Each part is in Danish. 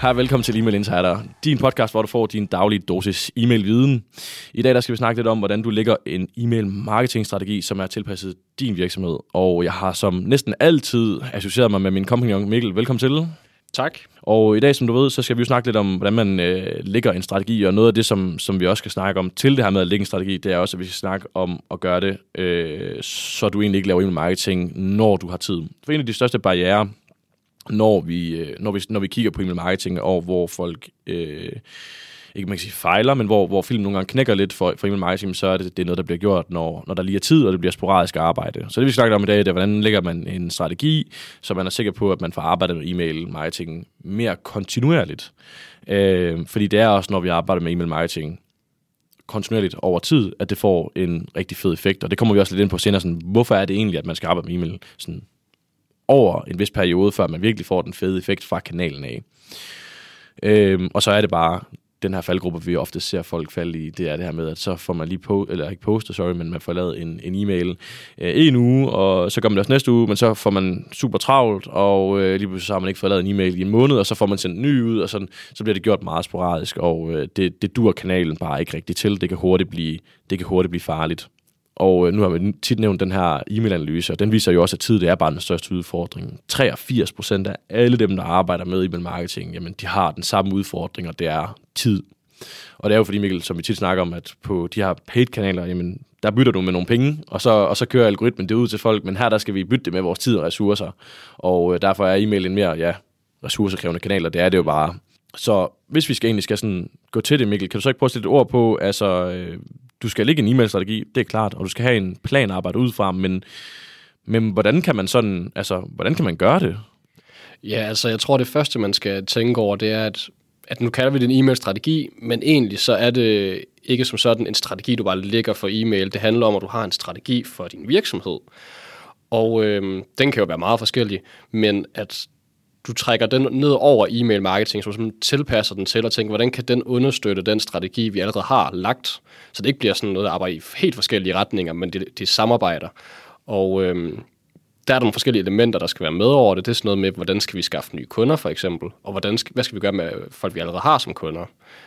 Hej, velkommen til E-mail Insider, din podcast, hvor du får din daglige dosis e-mail-viden. I dag der skal vi snakke lidt om, hvordan du lægger en e-mail marketingstrategi, som er tilpasset din virksomhed. Og jeg har som næsten altid associeret mig med min kompagnon Mikkel. Velkommen til. Tak. Og i dag, som du ved, så skal vi jo snakke lidt om, hvordan man øh, lægger en strategi, og noget af det, som, som vi også skal snakke om til det her med at lægge en strategi, det er også, at vi skal snakke om at gøre det, øh, så du egentlig ikke laver e-mail marketing, når du har tid. For en af de største barriere, når vi, øh, når vi, når vi kigger på e-mail marketing, og hvor folk... Øh, ikke man kan sige fejler, men hvor, hvor film nogle gange knækker lidt for, for email marketing, så er det, det er noget, der bliver gjort, når, når der lige er tid, og det bliver sporadisk arbejde. Så det vi snakker om i dag, det er, hvordan lægger man en strategi, så man er sikker på, at man får arbejdet med e-mail marketing mere kontinuerligt. Øh, fordi det er også, når vi arbejder med e-mail marketing kontinuerligt over tid, at det får en rigtig fed effekt. Og det kommer vi også lidt ind på senere, sådan, hvorfor er det egentlig, at man skal arbejde med e-mail sådan, over en vis periode, før man virkelig får den fede effekt fra kanalen af. Øhm, og så er det bare den her faldgruppe, vi ofte ser folk falde i, det er det her med, at så får man lige på, eller ikke poster, sorry, men man får lavet en, en e-mail øh, en uge, og så gør man det også næste uge, men så får man super travlt, og øh, lige pludselig så har man ikke fået lavet en e-mail i en måned, og så får man sendt en ny ud, og sådan, så bliver det gjort meget sporadisk, og øh, det, det dur kanalen bare ikke rigtig til. Det kan hurtigt blive, det kan hurtigt blive farligt. Og øh, nu har vi tit nævnt den her e-mail-analyse, og den viser jo også, at tid det er bare den største udfordring. 83 procent af alle dem, der arbejder med e-mail marketing, jamen, de har den samme udfordring, og det er tid. Og det er jo fordi, Mikkel, som vi tit snakker om, at på de her paid-kanaler, jamen, der bytter du med nogle penge, og så, og så kører algoritmen det ud til folk, men her der skal vi bytte det med vores tid og ressourcer. Og øh, derfor er e-mail en mere ja, ressourcekrævende kanal, og det er det jo bare. Så hvis vi skal egentlig skal sådan gå til det, Mikkel, kan du så ikke prøve at sætte et ord på, altså, øh, du skal ligge en e-mail-strategi, det er klart, og du skal have en plan at arbejde ud fra, men, men hvordan kan man sådan, altså, hvordan kan man gøre det? Ja, altså jeg tror, det første, man skal tænke over, det er, at, at nu kalder vi det en e-mail-strategi, men egentlig så er det ikke som sådan en strategi, du bare lægger for e-mail. Det handler om, at du har en strategi for din virksomhed. Og øh, den kan jo være meget forskellig, men at du trækker den ned over e-mail marketing, så du tilpasser den til og tænker, hvordan kan den understøtte den strategi, vi allerede har lagt, så det ikke bliver sådan noget, der arbejder i helt forskellige retninger, men det, det samarbejder. Og øhm, der er der nogle forskellige elementer, der skal være med over det. Det er sådan noget med, hvordan skal vi skaffe nye kunder, for eksempel, og hvordan skal, hvad skal vi gøre med folk, vi allerede har som kunder.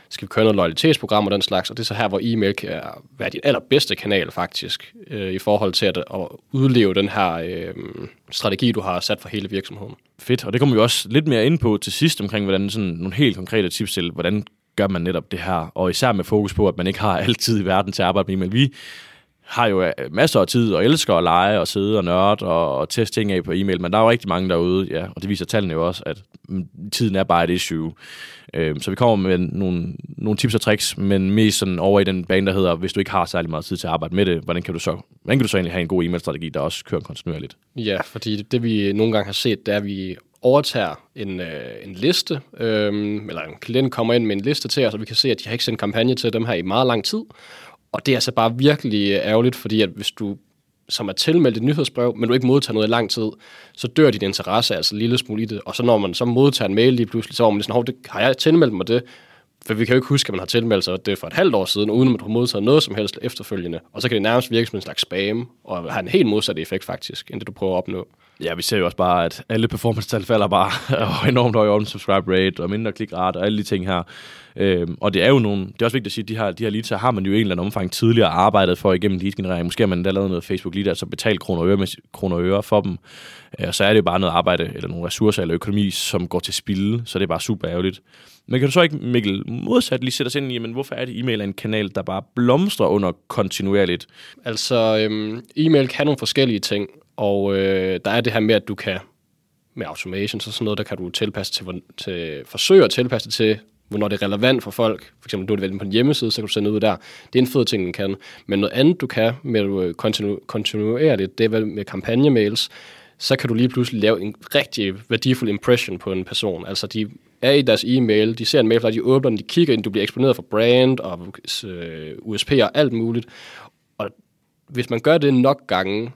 Skal vi køre noget loyalitetsprogram og den slags, og det er så her, hvor e-mail kan være din allerbedste kanal, faktisk, øh, i forhold til at, at udleve den her øh, strategi, du har sat for hele virksomheden. Fedt, og det kommer vi også lidt mere ind på til sidst, omkring hvordan sådan nogle helt konkrete tips til, hvordan gør man netop det her, og især med fokus på, at man ikke har altid i verden til at arbejde med e-mail. Vi har jo øh, masser af tid og elsker at lege og sidde og nørde og, og teste ting af på e-mail, men der er jo rigtig mange derude, ja, og det viser tallene jo også, at mm, tiden er bare et issue. Øh, så vi kommer med nogle, nogle tips og tricks, men mest sådan over i den bane, der hedder, hvis du ikke har særlig meget tid til at arbejde med det, hvordan kan du så, hvordan kan du så egentlig have en god e-mail-strategi, der også kører kontinuerligt? Ja, fordi det vi nogle gange har set, det er, at vi overtager en, øh, en liste, øh, eller en klient kommer ind med en liste til os, og vi kan se, at de har ikke sendt kampagne til dem her i meget lang tid, og det er altså bare virkelig øh, ærgerligt, fordi at hvis du som er tilmeldt et nyhedsbrev, men du ikke modtager noget i lang tid, så dør din interesse altså en lille smule i det. Og så når man så modtager en mail lige pludselig, så er man sådan, Hov, det, har jeg tilmeldt mig det? For vi kan jo ikke huske, at man har tilmeldt sig det for et halvt år siden, uden at man har modtaget noget som helst efterfølgende. Og så kan det nærmest virke som en slags spam, og have en helt modsat effekt faktisk, end det du prøver at opnå. Ja, vi ser jo også bare, at alle performance-tal falder bare og enormt høj unsubscribe rate og mindre klikrate, og alle de ting her. Øhm, og det er jo nogle, det er også vigtigt at sige, at de her, de her leads har man jo i en eller anden omfang tidligere arbejdet for igennem lead-generering. Måske har man endda lavet noget Facebook lead, altså betalt kroner og øre, med, kroner og øre for dem. Øh, så er det jo bare noget arbejde, eller nogle ressourcer eller økonomi, som går til spil, så det er bare super ærgerligt. Men kan du så ikke, Mikkel, modsat lige sætte os ind i, men hvorfor er det e-mail en kanal, der bare blomstrer under kontinuerligt? Altså, øhm, e-mail kan nogle forskellige ting, og øh, der er det her med, at du kan med automation, så sådan noget, der kan du tilpasse til, til forsøge at tilpasse det til, hvornår det er relevant for folk. For eksempel, du er det på en hjemmeside, så kan du sende ud der. Det er en fed ting, den kan. Men noget andet, du kan med at kontinu- kontinuere det, det er med kampagnemails, så kan du lige pludselig lave en rigtig værdifuld impression på en person. Altså, de er i deres e-mail, de ser en mail, der de åbner den, de kigger ind, du bliver eksponeret for brand og øh, USP og alt muligt. Og hvis man gør det nok gange,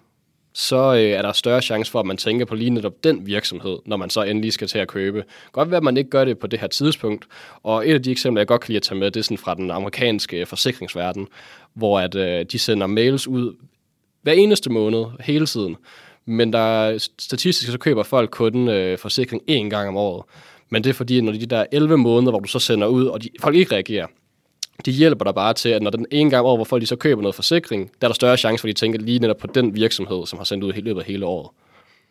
så øh, er der større chance for, at man tænker på lige netop den virksomhed, når man så endelig skal til at købe. Godt være, at man ikke gør det på det her tidspunkt. Og et af de eksempler, jeg godt kan lide at tage med, det er sådan fra den amerikanske forsikringsverden, hvor at, øh, de sender mails ud hver eneste måned, hele tiden. Men der statistisk så køber folk kun øh, forsikring én gang om året. Men det er fordi, når de der 11 måneder, hvor du så sender ud, og de, folk ikke reagerer, de hjælper dig bare til, at når den ene gang over, hvor folk de så køber noget forsikring, der er der større chance for, at de tænker lige netop på den virksomhed, som har sendt ud hele løbet af hele året.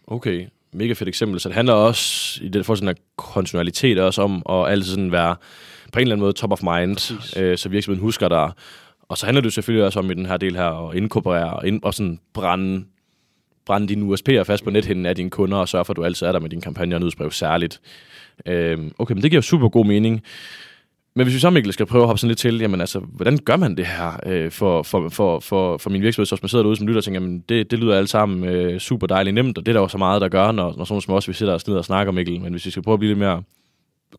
Okay, mega fedt eksempel. Så det handler også, i det for sådan en kontinuitet også om at altid sådan være på en eller anden måde top of mind, øh, så virksomheden husker dig. Og så handler det selvfølgelig også om i den her del her at inkorporere og, ind, og sådan brænde, brænde dine USP'er fast på nethinden af dine kunder og sørge for, at du altid er der med dine kampagner og nyhedsbrev særligt. Øh, okay, men det giver super god mening. Men hvis vi så, Mikkel, skal prøve at hoppe sådan lidt til, jamen altså, hvordan gør man det her øh, for, for, for, for, for min virksomhed, så hvis man sidder derude som lytter og tænker, jamen det, det lyder alt sammen øh, super dejligt nemt, og det er der jo så meget, der gør, når, når sådan som os, vi sidder og ned og snakker, Mikkel. Men hvis vi skal prøve at blive lidt mere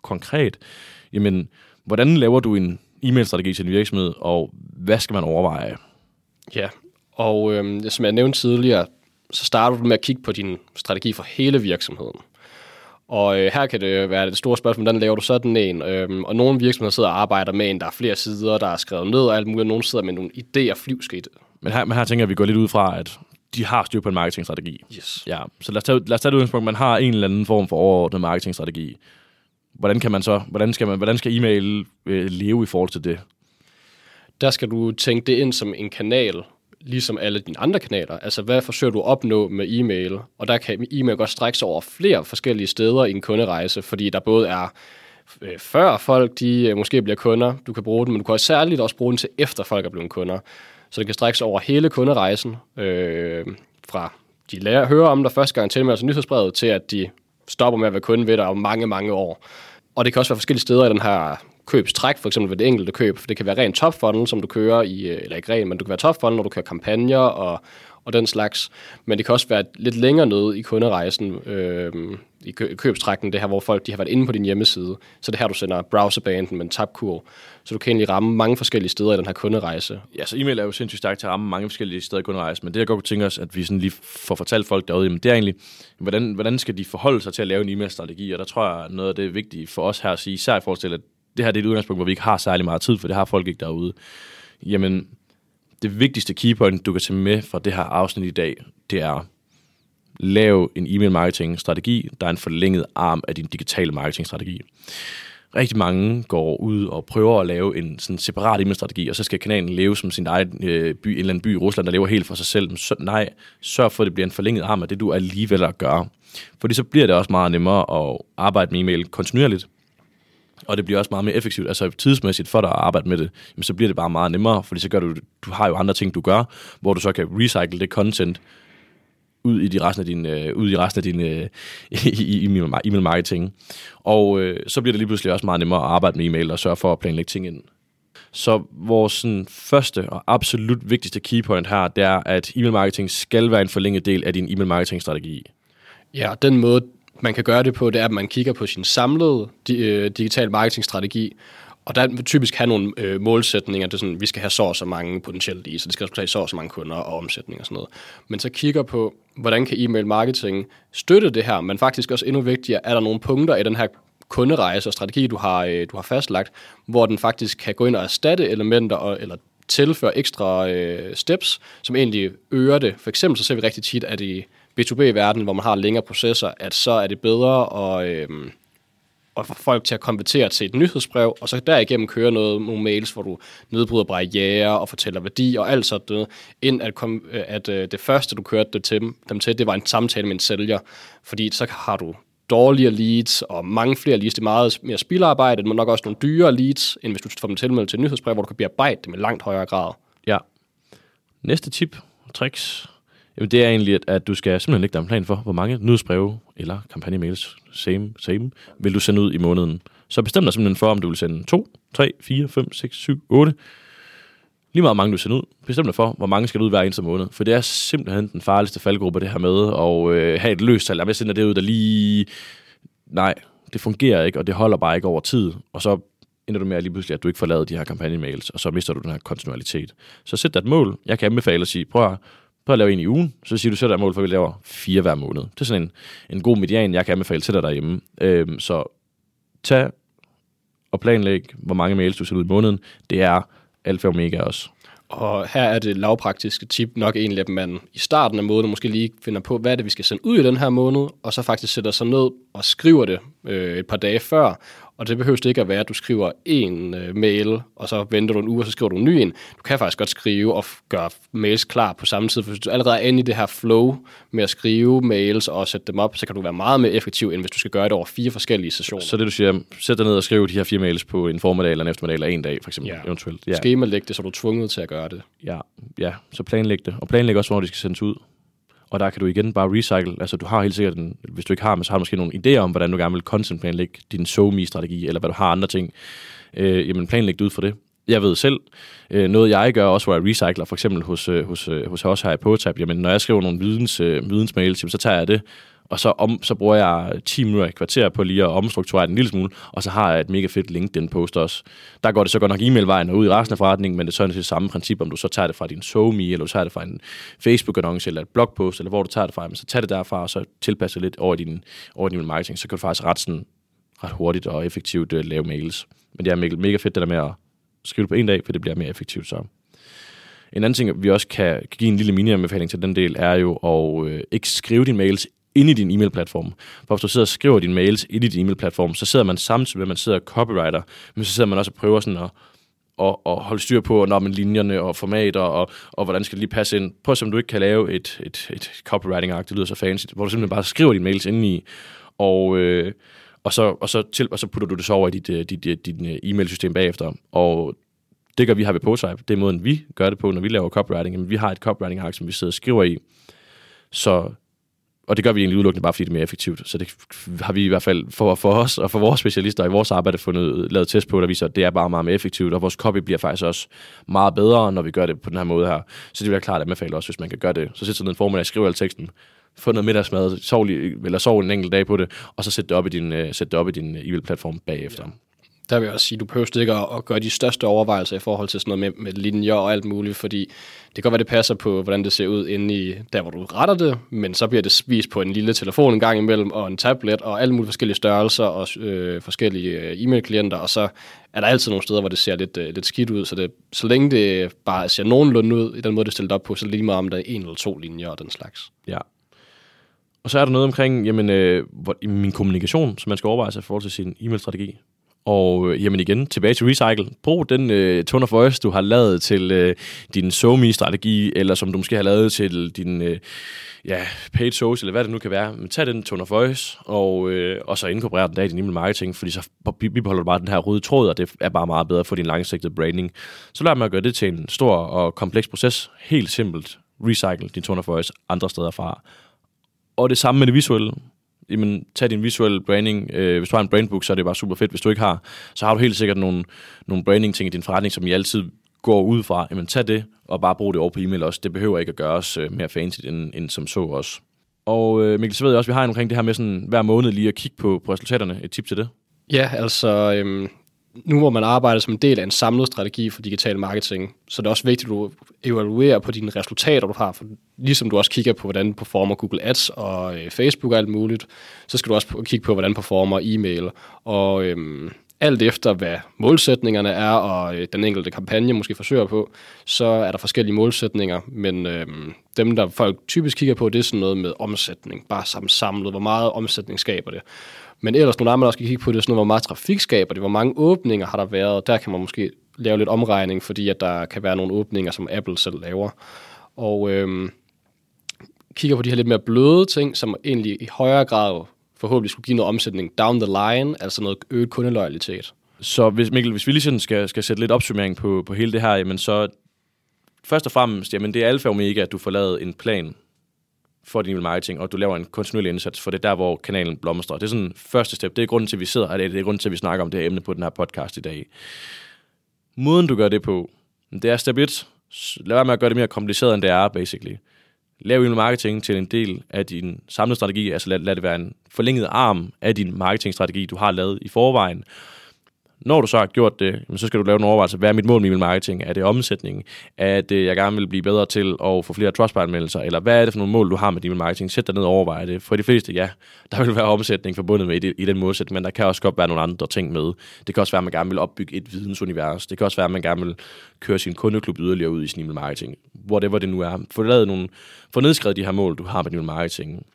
konkret, jamen, hvordan laver du en e-mail-strategi til din virksomhed, og hvad skal man overveje? Ja, og øh, som jeg nævnte tidligere, så starter du med at kigge på din strategi for hele virksomheden. Og øh, her kan det være det store spørgsmål, hvordan laver du sådan en? Øhm, og nogle virksomheder sidder og arbejder med en, der er flere sider, der er skrevet ned og alt muligt, og nogle sidder med nogle idéer flyvskidt. Men her, men her tænker jeg, at vi går lidt ud fra, at de har styr på en marketingstrategi. Yes. Ja, så lad os tage, lad os tage det udgangspunkt, man har en eller anden form for overordnet marketingstrategi. Hvordan kan man så, hvordan skal, man, hvordan skal e-mail øh, leve i forhold til det? Der skal du tænke det ind som en kanal, ligesom alle dine andre kanaler. Altså, hvad forsøger du at opnå med e-mail? Og der kan e-mail godt strække sig over flere forskellige steder i en kunderejse, fordi der både er øh, før folk de øh, måske bliver kunder, du kan bruge den, men du kan også særligt også bruge den til efter folk er blevet kunder. Så det kan strække sig over hele kunderejsen, øh, fra de lærer, hører om dig første gang til med altså nyhedsbrevet, til at de stopper med at være kunde ved dig om mange, mange år. Og det kan også være forskellige steder i den her købstræk, for eksempel ved det enkelte køb. For det kan være rent top funnel, som du kører i, øh, eller ikke rent, men du kan være top funnel, når du kører kampagner og, og den slags. Men det kan også være lidt længere nede i kunderejsen, øh, i købstrækken, det her, hvor folk de har været inde på din hjemmeside. Så det her, du sender browserbanden med en tabkurv. Så du kan egentlig ramme mange forskellige steder i den her kunderejse. Ja, så e-mail er jo sindssygt stærkt til at ramme mange forskellige steder i kunderejsen, men det jeg godt kunne tænke os, at vi sådan lige får fortalt folk derude, jamen det er egentlig, hvordan, hvordan skal de forholde sig til at lave en e-mail-strategi, og der tror jeg, noget af det vigtige for os her at sige, især i forhold til, at det her det er et udgangspunkt, hvor vi ikke har særlig meget tid, for det har folk ikke derude. Jamen, det vigtigste keypoint, du kan tage med fra det her afsnit i dag, det er, lav en e-mail marketing strategi, der er en forlænget arm af din digitale marketing strategi. Rigtig mange går ud og prøver at lave en sådan separat e-mail strategi, og så skal kanalen leve som sin egen øh, by, en eller anden by i Rusland, der lever helt for sig selv. Så, nej, sørg for, at det bliver en forlænget arm af det, du alligevel at gøre. Fordi så bliver det også meget nemmere at arbejde med e-mail kontinuerligt, og det bliver også meget mere effektivt, altså tidsmæssigt for dig at arbejde med det, jamen, så bliver det bare meget nemmere, fordi så gør du, du har jo andre ting, du gør, hvor du så kan recycle det content ud i de resten af din, øh, ud i resten af din øh, e-mail marketing. Og øh, så bliver det lige pludselig også meget nemmere at arbejde med e-mail og sørge for at planlægge ting ind. Så vores sådan, første og absolut vigtigste keypoint her, det er, at e-mail marketing skal være en forlænget del af din e-mail marketing strategi. Ja, den måde, man kan gøre det på, det er, at man kigger på sin samlede øh, digital marketingstrategi, og der vil typisk have nogle øh, målsætninger, det er sådan, vi skal have så og så mange potentielt i, så det skal resultere så og så mange kunder og omsætning og sådan noget. Men så kigger på, hvordan kan e-mail marketing støtte det her, men faktisk også endnu vigtigere, er der nogle punkter i den her kunderejse og strategi, du har, øh, du har fastlagt, hvor den faktisk kan gå ind og erstatte elementer og, eller tilføre ekstra øh, steps, som egentlig øger det. For eksempel så ser vi rigtig tit, at i B2B-verden, hvor man har længere processer, at så er det bedre at, øh, at få folk til at konvertere til et nyhedsbrev, og så derigennem køre noget, nogle mails, hvor du nedbryder barriere og fortæller værdi og alt sådan noget, ind at, kom, øh, at øh, det første, du kørte det til, dem til, det var en samtale med en sælger, fordi så har du dårligere leads og mange flere leads. Det er meget mere spilarbejde, men nok også nogle dyrere leads, end hvis du får dem tilmeldt til et nyhedsbrev, hvor du kan bearbejde det med langt højere grad. Ja. Næste tip, tricks, Jamen det er egentlig, at, at du skal simpelthen lægge dig en plan for, hvor mange nyhedsbreve eller kampagnemails, same, same, vil du sende ud i måneden. Så bestem dig simpelthen for, om du vil sende 2, 3, 4, 5, 6, 7, 8. Lige meget mange du sender ud. Bestem dig for, hvor mange skal du ud hver eneste måned. For det er simpelthen den farligste faldgruppe, det her med at øh, have et løst tal. Jeg sender det ud, der lige... Nej, det fungerer ikke, og det holder bare ikke over tid. Og så ender du med at lige pludselig, at du ikke får lavet de her kampagnemails, og så mister du den her kontinuitet. Så sæt dig et mål. Jeg kan anbefale at sige, prøv at prøv at lave en i ugen, så siger du, så der mål for, at vi laver fire hver måned. Det er sådan en, en god median, jeg kan anbefale til dig derhjemme. Øhm, så tag og planlæg, hvor mange mails du sender ud i måneden. Det er alfa og omega også. Og her er det lavpraktiske tip nok egentlig, at man i starten af måneden måske lige finder på, hvad er det, vi skal sende ud i den her måned, og så faktisk sætter sig ned og skriver det øh, et par dage før, og det behøver det ikke at være, at du skriver en øh, mail, og så venter du en uge, og så skriver du en ny en. Du kan faktisk godt skrive og gøre mails klar på samme tid, for hvis du allerede er inde i det her flow med at skrive mails og sætte dem op, så kan du være meget mere effektiv, end hvis du skal gøre det over fire forskellige sessioner. Så det du siger, sæt dig ned og skriv de her fire mails på en formiddag eller en eftermiddag eller en dag, for eksempel, Ja. eventuelt. Ja. Skemalæg det, så er du tvunget til at gøre det. Ja, ja, så planlæg det. Og planlæg også, hvor de skal sendes ud. Og der kan du igen bare recycle. Altså, du har helt sikkert, en, hvis du ikke har, men så har du måske nogle idéer om, hvordan du gerne vil content planlægge din SoMe-strategi, eller hvad du har andre ting. Øh, jamen, planlæg det ud for det. Jeg ved selv, øh, noget jeg gør også, hvor jeg recycler, for eksempel hos, øh, hos, øh, hos os her i PoTab, jamen når jeg skriver nogle videns, øh, vidensmails, jamen, så tager jeg det, og så, om, så bruger jeg 10 minutter i kvarter på lige at omstrukturere den en lille smule, og så har jeg et mega fedt LinkedIn-post også. Der går det så godt nok e-mailvejen og ud i resten af forretningen, men det er sådan set samme princip, om du så tager det fra din SoMe, eller du tager det fra en Facebook-annonce, eller et blogpost, eller hvor du tager det fra, men så tag det derfra, og så tilpasser lidt over din, over din marketing, så kan du faktisk ret, sådan, ret hurtigt og effektivt uh, lave mails. Men det er mega, mega fedt, det der med at skrive det på en dag, for det bliver mere effektivt så. En anden ting, vi også kan, kan give en lille mini-anbefaling til den del, er jo at øh, ikke skrive dine mails inde i din e-mail-platform. For hvis du sidder og skriver dine mails inde i din e-mail-platform, så sidder man samtidig med, at man sidder og copywriter, men så sidder man også og prøver sådan at, at, at holde styr på, når man linjerne og formater, og, og hvordan skal det lige passe ind. Prøv at se, om du ikke kan lave et, et, et copywriting-ark, det lyder så fancy, hvor du simpelthen bare skriver dine mails inde i, og, øh, og, så, og, så til, og så putter du det så over i dit, øh, dit, øh, dit, dit øh, e-mail-system bagefter. Og det gør vi her ved PostType. Det er måden, vi gør det på, når vi laver copywriting. Jamen, vi har et copywriting-ark, som vi sidder og skriver i. Så, og det gør vi egentlig udelukkende bare, fordi det er mere effektivt. Så det har vi i hvert fald for, for os og for vores specialister i vores arbejde fundet, lavet test på, der viser, at det er bare meget mere effektivt, og vores copy bliver faktisk også meget bedre, når vi gør det på den her måde her. Så det vil jeg klart anbefale også, hvis man kan gøre det. Så sæt sådan ned en formiddag, skriv al teksten, få noget middagsmad, sov, lige, eller sov en enkelt dag på det, og så sæt det op i din, uh, sæt det op i din øh, e-mail-platform bagefter. Ja. Der vil jeg også sige, du behøver ikke at, at gøre de største overvejelser i forhold til sådan noget med, med linjer og alt muligt, fordi det kan godt være, det passer på, hvordan det ser ud inde i der, hvor du retter det, men så bliver det vist på en lille telefon en gang imellem, og en tablet, og alle mulige forskellige størrelser, og øh, forskellige øh, e-mail-klienter, og så er der altid nogle steder, hvor det ser lidt, øh, lidt skidt ud, så, det, så længe det bare ser nogenlunde ud, i den måde, det er stillet op på, så lige meget om der er en eller to linjer og den slags. Ja. Og så er der noget omkring jamen, øh, hvor, i min kommunikation, som man skal overveje sig i forhold til sin e-mail-strategi. Og øh, jamen igen, tilbage til Recycle. Brug den øh, tone of voice, du har lavet til øh, din SoMe-strategi, eller som du måske har lavet til din øh, ja, paid social, eller hvad det nu kan være. Men tag den tone of voice, og, øh, og så inkorporer den der i din email marketing, fordi så bibeholder du bare den her røde tråd, og det er bare meget bedre for din langsigtede branding. Så lad mig at gøre det til en stor og kompleks proces. Helt simpelt. Recycle din tone of voice andre steder fra. Og det samme med det visuelle jamen, tag din visuelle branding. Øh, hvis du har en brandbook, så er det bare super fedt. Hvis du ikke har, så har du helt sikkert nogle, nogle branding-ting i din forretning, som I altid går ud fra. Jamen, tag det, og bare brug det over på e-mail også. Det behøver ikke at gøres øh, mere fancy, end, end som så også. Og øh, Mikkel, så ved jeg også, at vi har en omkring det her med sådan, hver måned lige at kigge på, på resultaterne. Et tip til det? Ja, altså... Øhm nu hvor man arbejder som en del af en samlet strategi for digital marketing, så det er også vigtigt, at du evaluerer på dine resultater, du har. For ligesom du også kigger på, hvordan performer Google Ads og øh, Facebook og alt muligt, så skal du også kigge på, hvordan performer e-mail. Og øhm, alt efter, hvad målsætningerne er, og øh, den enkelte kampagne måske forsøger på, så er der forskellige målsætninger, men øh, dem, der folk typisk kigger på, det er sådan noget med omsætning, bare sammen samlet, hvor meget omsætning skaber det. Men ellers nogle andre, man også kan kigge på, det er sådan noget, hvor meget trafik skaber det, hvor mange åbninger har der været. Der kan man måske lave lidt omregning, fordi at der kan være nogle åbninger, som Apple selv laver. Og øh, kigger på de her lidt mere bløde ting, som egentlig i højere grad forhåbentlig skulle give noget omsætning down the line, altså noget øget kundeloyalitet. Så hvis, Mikkel, hvis vi lige sådan skal, skal sætte lidt opsummering på, på hele det her, jamen så først og fremmest, jamen det er alfa og omega, at du får lavet en plan for din marketing, og du laver en kontinuerlig indsats, for det er der, hvor kanalen blomstrer. Det er sådan første step. Det er grunden til, at vi sidder her. Det er grunden til, at vi snakker om det her emne på den her podcast i dag. Måden, du gør det på, det er step 1. Lad være med at gøre det mere kompliceret, end det er, basically. Lav email marketing til en del af din samlede strategi, altså lad, lad det være en forlænget arm af din marketingstrategi, du har lavet i forvejen. Når du så har gjort det, så skal du lave en overvejelse. Hvad er mit mål med min marketing? Er det omsætningen? Er det, jeg gerne vil blive bedre til at få flere trustpilot-anmeldelser? Eller hvad er det for nogle mål, du har med din marketing? Sæt dig ned og overvej det. For de fleste, ja, der vil være omsætning forbundet med i, i den målsætning, men der kan også godt være nogle andre ting med. Det kan også være, at man gerne vil opbygge et vidensunivers. Det kan også være, at man gerne vil køre sin kundeklub yderligere ud i sin e-mail marketing. Whatever det nu er. Få lavet nogle, få nedskrevet de her mål, du har med din marketing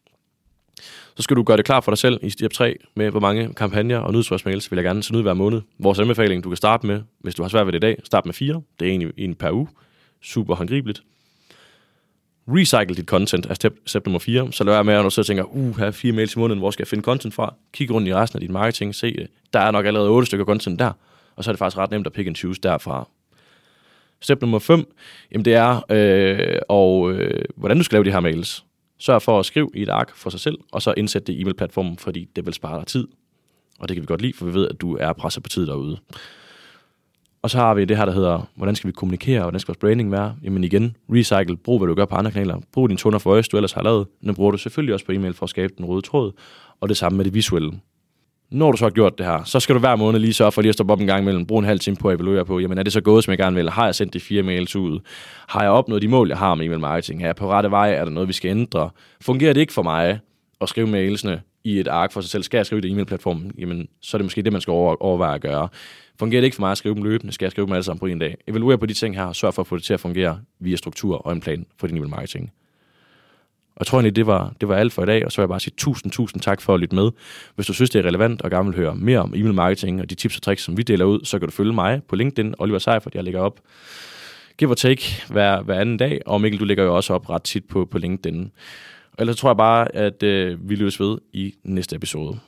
så skal du gøre det klar for dig selv i step 3 med, hvor mange kampagner og nyhedsbrevsmails vil jeg gerne sende ud hver måned. Vores anbefaling, du kan starte med, hvis du har svært ved det i dag, start med fire. Det er egentlig en per uge. Super håndgribeligt. Recycle dit content er step, step nummer 4. Så lad være med, at du så tænker, uh, her er fire mails i måneden, hvor skal jeg finde content fra? Kig rundt i resten af dit marketing, se det. Der er nok allerede otte stykker content der, og så er det faktisk ret nemt at pick and choose derfra. Step nummer 5, jamen det er, øh, og, øh, hvordan du skal lave de her mails. Sørg for at skrive i et ark for sig selv, og så indsæt det i e-mailplatformen, fordi det vil spare dig tid. Og det kan vi godt lide, for vi ved, at du er presset på tid derude. Og så har vi det her, der hedder, hvordan skal vi kommunikere, og hvordan skal vores branding være? Jamen igen, recycle, brug hvad du gør på andre kanaler. Brug din toner for voice, du ellers har lavet. Den bruger du selvfølgelig også på e-mail for at skabe den røde tråd. Og det samme med det visuelle når du så har gjort det her, så skal du hver måned lige sørge for lige at stoppe op en gang imellem, bruge en halv time på at evaluere på, jamen er det så gået, som jeg gerne vil? Har jeg sendt de fire mails ud? Har jeg opnået de mål, jeg har med e-mail marketing? Er jeg på rette vej? Er der noget, vi skal ændre? Fungerer det ikke for mig at skrive mailsene i et ark for sig selv? Skal jeg skrive det i e-mailplatformen? Jamen, så er det måske det, man skal overveje at gøre. Fungerer det ikke for mig at skrive dem løbende? Skal jeg skrive dem alle sammen på en dag? Evaluer på de ting her, og sørg for at få det til at fungere via struktur og en plan for din e-mail marketing. Og jeg tror egentlig, det var, det var alt for i dag, og så vil jeg bare sige tusind, tusind tak for at lytte med. Hvis du synes, det er relevant og gerne vil høre mere om e-mail marketing og de tips og tricks, som vi deler ud, så kan du følge mig på LinkedIn, Oliver Seifert, jeg lægger op give or take hver, hver anden dag, og Mikkel, du lægger jo også op ret tit på, på LinkedIn. Og ellers tror jeg bare, at øh, vi løses ved i næste episode.